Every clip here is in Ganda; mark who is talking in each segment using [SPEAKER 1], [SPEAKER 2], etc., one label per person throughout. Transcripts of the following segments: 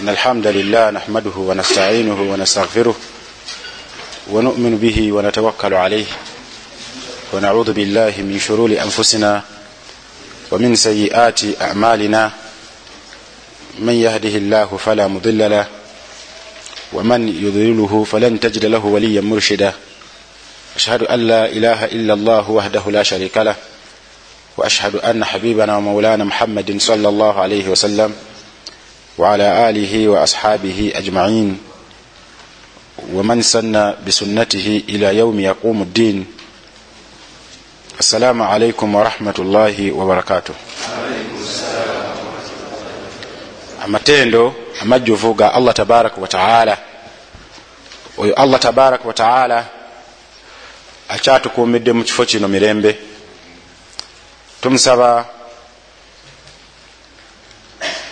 [SPEAKER 1] إن الحمد لله نحمده ونستعينه ونستغفره ونؤمن به ونتوكل عليه ونعوذ بالله من شرور أنفسنا ومن سيئات أعمالنا من يهده الله فلا مضل له ومن يضلله فلن تجد له وليا مرشدا أشهد أن لا إله إلا الله وحده لا شريك له وأشهد أن حبيبنا ومولانا محمد صلى الله عليه وسلم وعلى آله وأصحابه أجمعين ومن سن بسنته إلى يوم يقوم الدين السلام عليكم ورحمة الله وبركاته amatendo amajjuvu ga allah tabaraka wataala oyo allah tabaraka wataala akyatukumidde mu kifo kino mirembe tumusaba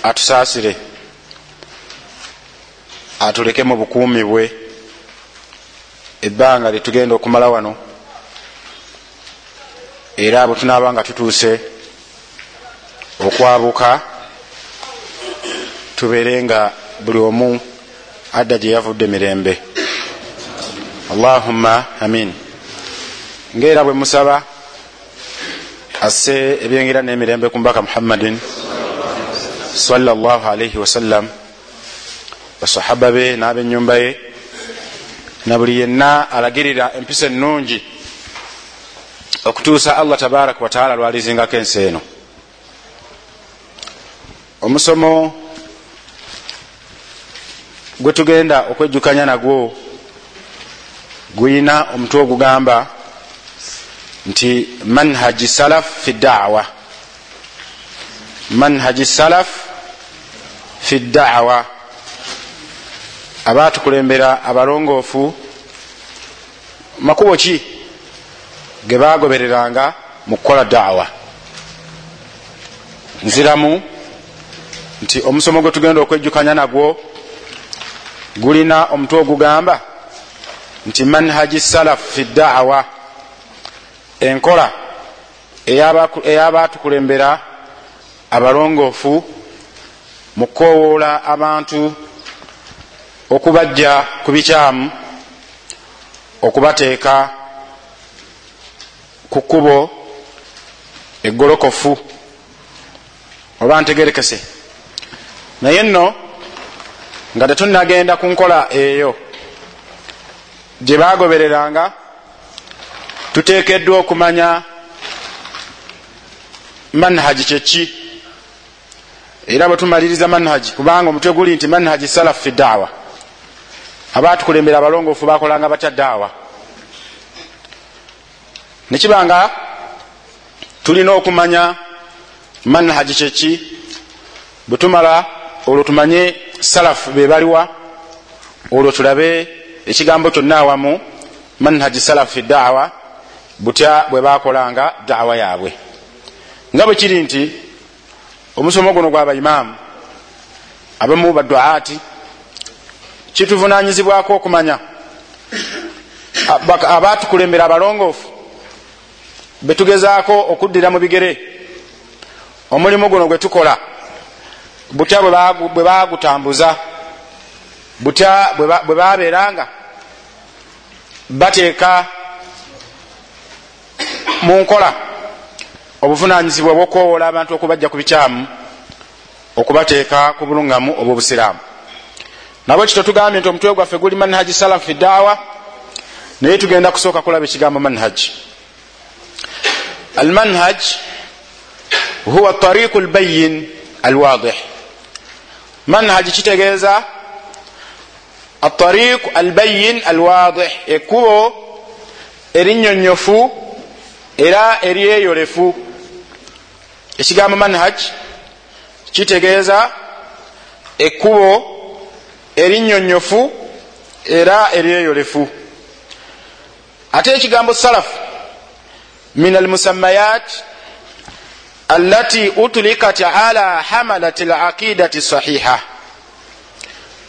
[SPEAKER 1] atusaasire atuleke mu bukuumi bwe. Ebbanga lyetugenda okumala wano era bwe tunaaba nga tutuuse okwabuka tubeere nga buli omu adda gye yavudde mirembe. Allahumma amin. Ngaera bwe musaba asse ebyengira n'emirembe ku mbaka muhammadin sallallahu alaihi wasallam basahaba be n'abenyumba ye na buli yenna alagirira empisa ennungi okutuusa allah tabaraka wataala lwalizingako ensi eno. Omusomo gwe tugenda okwejjukanya nagwo guyina omutwe ogugamba nti manhaji salaf fi dawa manhaji salaf fi dawa abatukulembera abalongoofu makubo ki ge bagobereranga mu kukola dawa nziramu nti omusomo gwe tugenda okwejjukanya nagwo gulina omutwe ogugamba nti manhaji salaf fi dawa enkola ey'abatukulembera abalongoofu mu kukowoola abantu okubajja ku bikyamu okubateeka ku kkubo eggolokofu oba ntegerekese. Naye nno nga tetunagenda ku nkola eyo gye bagobereranga tuteekeddwa okumanya manhaji kyeki era bwe tumaliriza manhaji kubanga omutwe guli nti manhaji salaf fi dawa abatukulembera abalongoofu bakolanga batya daawa? Nekibanga tulina okumanya manhaji kyeki? Bwe tumala olwo tumanye salafu be baliwa olwo tulabe ekigambo kyonna awamu manhaji salafu fi dawa butya bwe bakolanga dawa yaabwe. Nga bwe kiri nti omusomo guno gwabaimaamu abamu baduaati kituvunanyizibwako okumanya? Abatukulembera abalongoofu betugezaako okuddira mu bigere. Omulimu guno gwe tukola butya bwe bagutambuza butya bwe babeeranga bateeka mu nkola obuvunanyizibwa obwokwowola abantu okubajja ku bikyamu okubateeka ku buluŋŋamu obwobusiraamu nabwe kito tugambye nti omutwe gwaffe guli manhaji salaf fi dawa naye tugenda kusooka kulaba ekigambo manhaji almanhaj huwa tariqu lbayin alwadih manhaji kitegeeza atariqu albayin alwadih ekkubo erinyonyofu era eryeyolefu ekigambo manhaj kitegeeza ekkubo erinyonyofu era eryeyolefu. Ate ekigambo salafu min almusammayat allati utulikat ala hamalat alaqidati sahiha.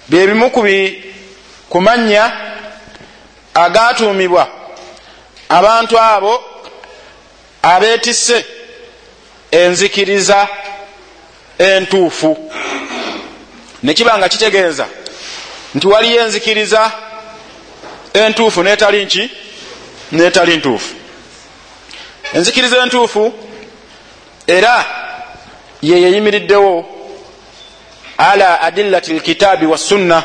[SPEAKER 1] Byebimu ku manya agatuumibwa abantu abo abeetisse enzikiriza entuufu. Nekiba nga kitegeeza nti waliyo enzikiriza entuufu netali nki? Netali ntuufu. Enzikiriza entuufu era yeyeyimiriddewo ala adillati lkitaabi wassunna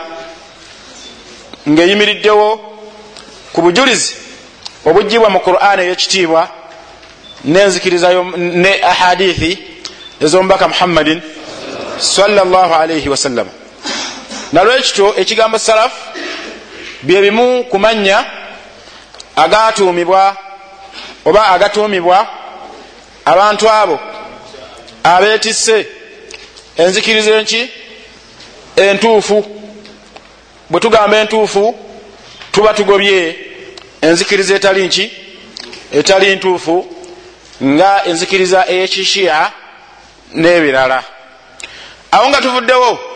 [SPEAKER 1] ngaeyimiriddewo ku bujulizi obugibwa mu quran eyekitiibwa nenzikiriza ne ahadithi ezomubaka muhammadin salaalaihi wasallama nalwekityo ekigambo salafu byebimu ku mannya agatuumibwa oba agatuumibwa abantu abo abeetisse enzikiriza enki entuufu. Bwe tugamba entuufu tuba tugobye enzikiriza etali nki etali ntuufu nga enzikiriza eyekishiya n'ebirala. Awo nga tuvuddewo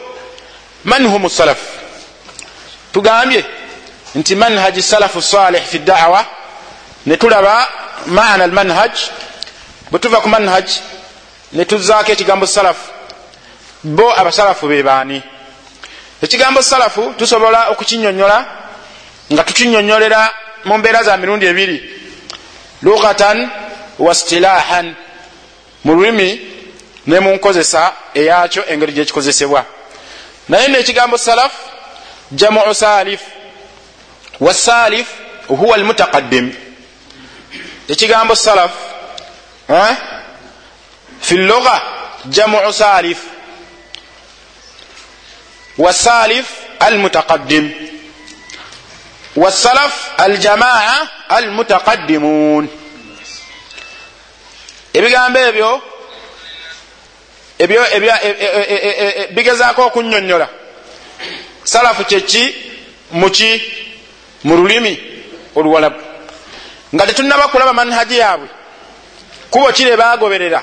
[SPEAKER 1] man hum salaf? Tugambye nti manhaji salafu salih fi dawa netulaba maana almanhaj. Bwe tuva ku manhaj netuzaako ekigambo salafu bo abasalafu bebaani ekigambo salafu tusobola okukinyonyola nga tukinyonyolera mu mbeera za mirundi ebiri. Lughatan wa stilahan mu lulimi ne mu nkozesa eyakyo engeri gyekikozesebwa naye neekigambo salaf? Jamu salif. Wasalif huwa almutaqaddim. Ekigambo salaf? Fi lugha jamu salif. Wasalif almutaqaddim. Wasalaf aljamaa almutaqaddimun. Ebigambo ebyo ebyo bigezaako okunyonyola. Salafu kyeki muki mu lulimi oluwalabu nga tetunaba kulaba manhaji yaabwe. Kubo kire bagoberera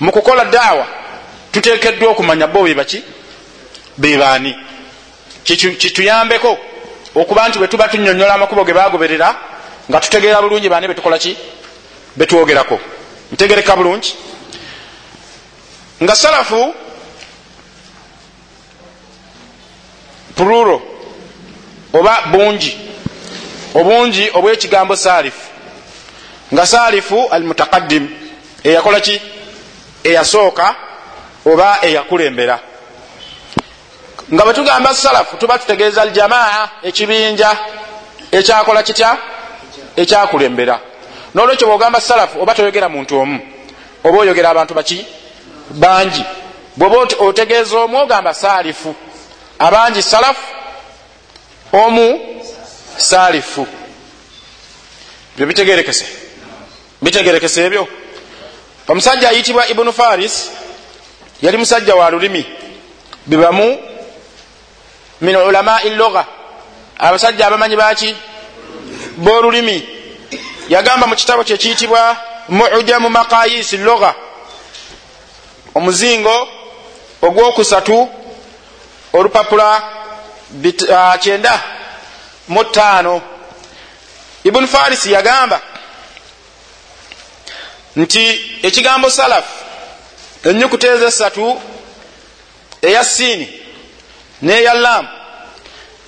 [SPEAKER 1] mu kukola daawa tutekeddwa okumanya bo bebaki bebaani kituyambeko okuba nti bwetuba tunyonyola amakubo ge bagoberera nga tutegeera bulungi baani betukola ki? Betwogerako ntegereka bulungi nga salafu pururo oba bungi. Obungi obwekigambo salifu nga salifu almutaqaddim eyakola ki? Eyasooka oba eyakulembera. Nga bwe tugamba salafu tuba tutegeeza aljamaa ekibinja ekyakola kitya? Ekyakulembera. Nolwekyo bwogamba salafu oba toyogera muntu omu oba oyogera abantu baki bangi. Bwoba otegeeza omu ogamba salifu abangi salafu omu salifu byo bitegerekese bitegerekese ebyo. Omusajja ayitibwa ibunu faris yali musajja wa lulimi. Bibamu min ulamai logha abasajja abamanyi baki bolulimi. Yagamba mu kitabo kye kiyitibwa mujamu maqayisi logha omuzingo ogwokusatu olupapula kyenda mu ttaano. Ibunu farisi yagamba nti ekigambo salafu enyukuta ezo esatu eya siini n'eya lamu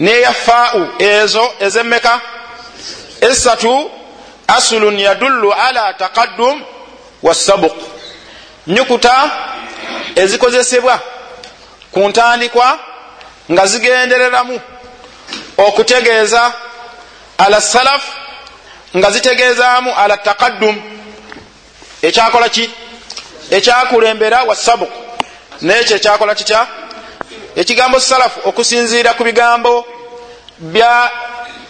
[SPEAKER 1] n'eya faau ezo ezemmeka esatu asulun yadullu ala taqaddum wasabuk nyukuta ezikozesebwa ku ntandikwa nga zigendereramu okutegeeza ala salaf nga zitegeezaamu ala taqaddum. Ekyakola ki? Ekyakulembera wa sabuk. Nekyo ekyakola kitya? Ekigambo salafu okusinziira ku bigambo bya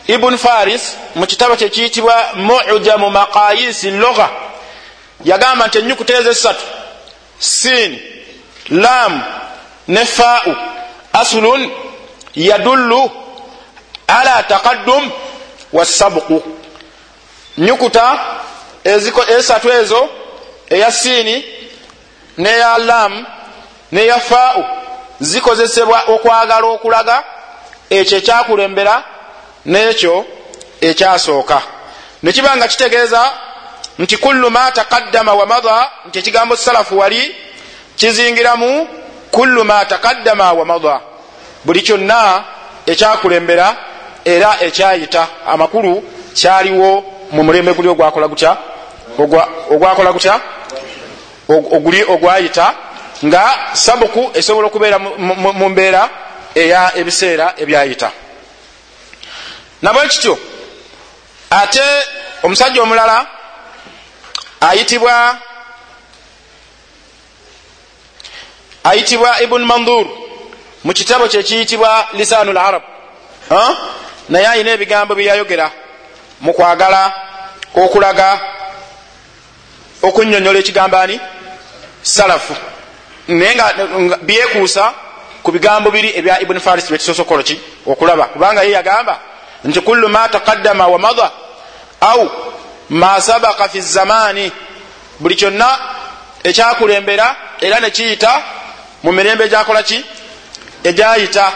[SPEAKER 1] ibuni faris mu kitabo kyekiyitibwa mujamu maqayisi logha yagamba nti enyukuta ezo esatu siin lam ne faau asulun yadullu ala taqaddum wasabuku nyukuta esatu ezo eya siini neya lam neya faau zikozesebwa okwagala okulaga ekyo ekyakulembera n'ekyo ekyasooka. Nekiba nga kitegeeza nti kullu ma taqaddama wa mada nti ekigambo salafu wali kizingiramu kullu ma taqaddama wa mada buli kyonna ekyakulembera era ekyayita amakulu kyaliwo mu mulembe guli ogwakola gutya? Ogwakola gutya? Oguli ogwayita nga sabuku esobola okubeera mu mbeera eya ebiseera ebyayita. Nabwe kityo ate omusajja omulala ayitibwa ayitibwa ibuni mandur. Mu kitabo kyekiyitibwa lisanu larab naye ayina ebigambo byeyayogera mu kwagala okulaga okunyonyola ekigambo ani? Salafu. Naye nga byekuusa ku bigambo biri ebya ibuni faris byetusosokolo ki? Okulaba. Kubanga ye yagamba nti kullu ma taqaddama wa madha au ma sabaka fi zamaani buli kyonna ekyakulembera era nekiyita mu mirembe egyakola ki? Egyayita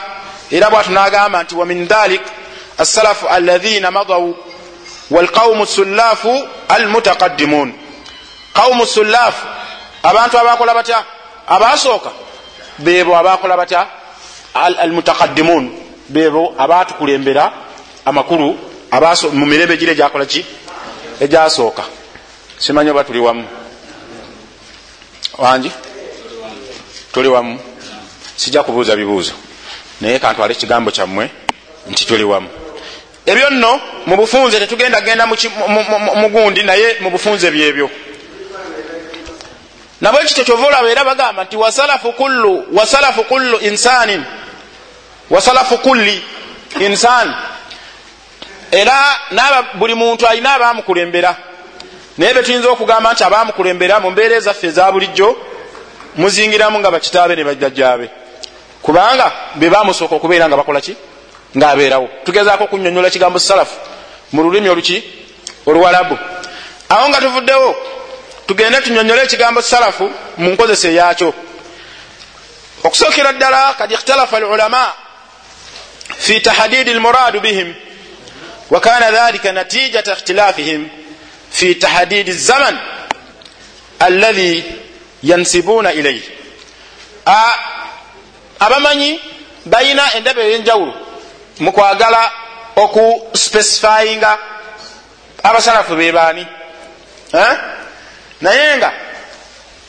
[SPEAKER 1] era bwatu nagamba nti wa min dhalik assalafu alathina madau walqaumu sullafu almutaqaddimun. Qaumu sullafu abantu abakola batya? Abasooka. Bebo abakola batya? Almutaqaddimun. Bebo abatukulembera amakulu mu mirembe gira egyakola ki? Egyasooka. Simanyi oba tuli wamu. Wangi tuli wamu. Sijja kubuuza bibuuzo. Naye kantwale ekigambo kyammwe nti tuli wamu. Ebyo nno mu bufunze tetugenda genda mugundi naye mu bufunze byebyo. Nabwe kityo kyova olaba era bagamba nti wasalafu kullu wasalafu kullu insanin wasalafu kulli insani era buli muntu alina abamukulembera naye betuyinza okugamba nti abamukulembera mu mbeera ezaffe eza bulijjo muzingiramu nga bakitaabe ne bajjajjaabe. Kubanga be bamusooka okubeera nga bakola ki? Ngaabeerawo tugezaako okunyonyola ekigambo salafu mu lulimi oluki? Oluwalabu awo nga tuvuddewo tugende tunyonyole ekigambo salafu mu nkozesa eyakyo okusookera ddala kad ikhtalafa alulama fi tahdidi lmuradu bihim wakana dhalika natijata ikhtilafihim fi tahdidi zaman alladhi yansibuuna ilaihi abamanyi balina endaba ey'enjawulo mu kwagala okuspesifayinga abasalafu bebaani naye nga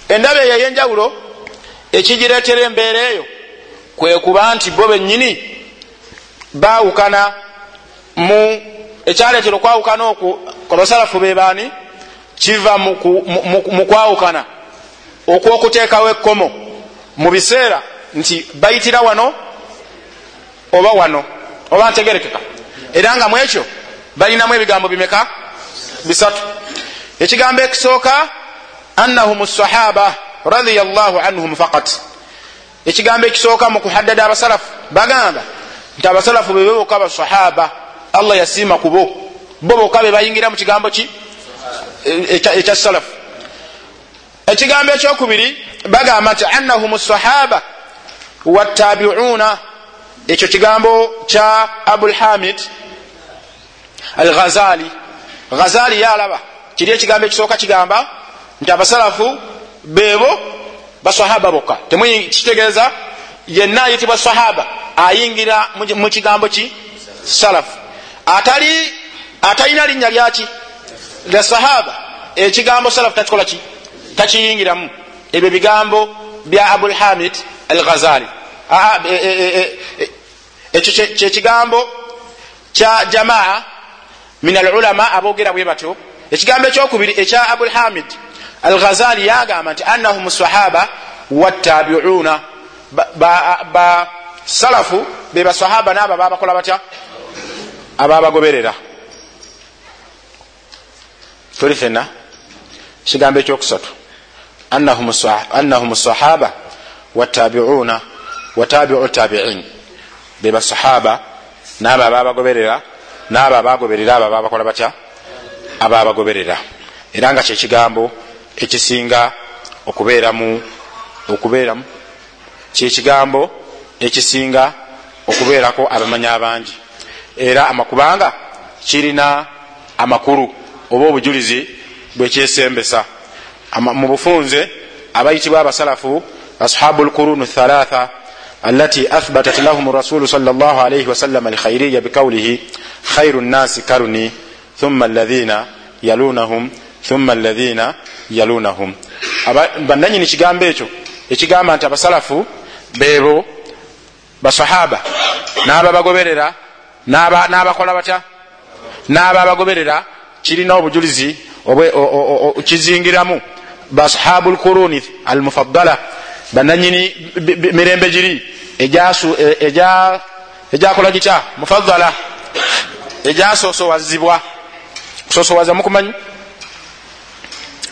[SPEAKER 1] endaba eyo ey'enjawulo ekigireetera embeera eyo kwe kuba nti bo bennyini baawukana mu ekyaleetera okwawukana okwo abasalafu bebaani kiva mu kwawukana. Okwokuteekawo ekkomo mu biseera nti bayitira wano oba wano oba ntegerekeka. Era nga mu ekyo balinamu ebigambo bimeka? Bisatu. Ekigambo ekisooka annahum sahaba radiallahu anhum faqat. Ekigambo ekisooka mu kuhaddada abasalafu bagamba nti abasalafu bebe boka basahaba allah yasiima kubo bo. Boka be bayingira mu kigambo ki? Ekya salafu ekigambo ekyokubiri bagamba nti annahum sahaba watabiuna ekyo kigambo kya abulhamid al ghazali yalaba kiri ekigambo ekisooka kigamba nti abasalafu beebo basahaba bokka. Kitegeeza yenna ayitibwa sahaba ayingira mu kigambo ki? Salafu. Atali atalina linnya lyaki lya sahaba. Ekigambo salafu takikola ki takiyingiramu ebyo bigambo bya abulhamid al ghazali ekyo kyekigambo kya jamaa min alulama aboogera bwe batyo. Ekigambo ekyokubiri ekya abulhamid al ghazali yagamba nti annahum sahaba wattabiuna. Basalafu be basahaba naabo babakola batya? Ababagoberera tuli fenna kigambo ekyokusatu annahum sahaba wattabiuna watabiu tabiin be basahaba naabo ababagoberera naabo abagoberera abo ababakola batya ababagoberera era nga kyekigambo ekisinga okubeeramu okubeeramu kyekigambo ekisinga okubeerako abamanyi abangi era amakubanga kirina amakulu oba obujulizi bwekyesembesa mu bufunze abayitibwa abasalafu ashabu lqurunu thalatha alati athbatat lahum rasulu sal llah alaihi wasallam alkhairiya biqaulihi khairu nnasi karuni thumma alladhina yalunahum thumma alladhina yalunahum. Bannanyini kigambo ekyo ekigamba nti abasalafu beebo basahaba n'ababagoberera n'abakola batya? N'ababagoberera kirina obujulizi kizingiramu. Basahabu lkuruni almufaddala bananyini mirembe giri ejakola gita mufaddala ejasosowazibwa kusosowaza mukumanyi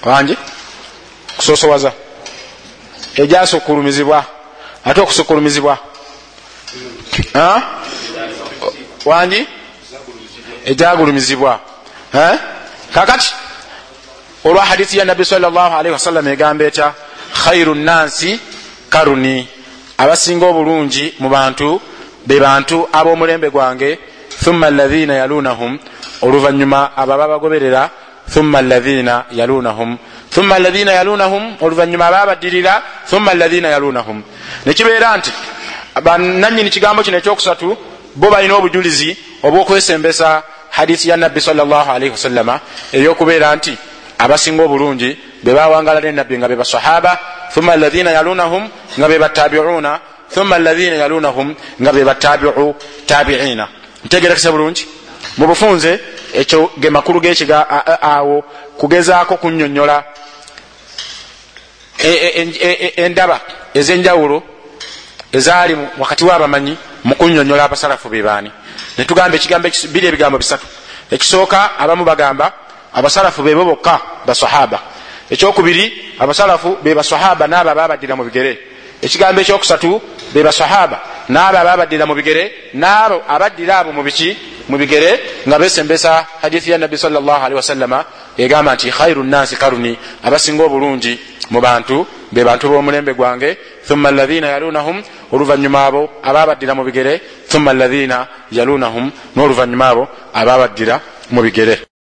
[SPEAKER 1] wangi kusosowaza ejasukulumizibwa ate okusukulumizibwa wangi ejagulumizibwa kakati olwa hadithi ya nabbi salllahalihi wasallam egamba etya khairu nnansi karuni. Abasinga obulungi mu bantu be bantu ab'omulembe gwange thumma alaina yalunahum. Oluvanyuma abo ababagoberera thumma alaina yalunahum. Thumma alaina yalunahum oluvanyuma ababaddirira thumma alaina yalunahum. Nekibeera nti bananyini kigambo kino ekyokusatu bo balina obujulizi obwokwesembesa hadithi ya nabbi salllahalihi wasallama eyokubeera nti abasinga obulungi bebawangala nenabbi nga bebasahaba thumma alaina yalunahum nga bebatabiuna thumma alaina yalunahum nga bebatabiu tabiina. Ntegerekese bulungi? Mu bufunze ekyo ge makulu gekiga awo kugezaako kunyonyola endaba ezenjawulo ezaali wakati wabamanyi mu kunyonyola abasalafu bebaani netugamba ekigambo biri ebigambo bisatu. Ekisooka abamu bagamba abasalafu bebo bokka basahaba ekyokubiri abasalafu be basahaba naabo ababaddira mu bigere. Ekigambo ekyokusatu be basahaba naabo ababaddira mu bigere naabo abaddira abo mu biki mu bigere nga besembesa hadithi ya nabbi salllahalihi wasallama egamba nti khairu nnansi karuni abasinga obulungi mu bantu be bantu b'omulembe gwange thumma alaina yalunahum oluvanyuma abo ababaddira mu bigere thumma alaina yalunahum n'oluvanyuma abo ababaddira mu bigere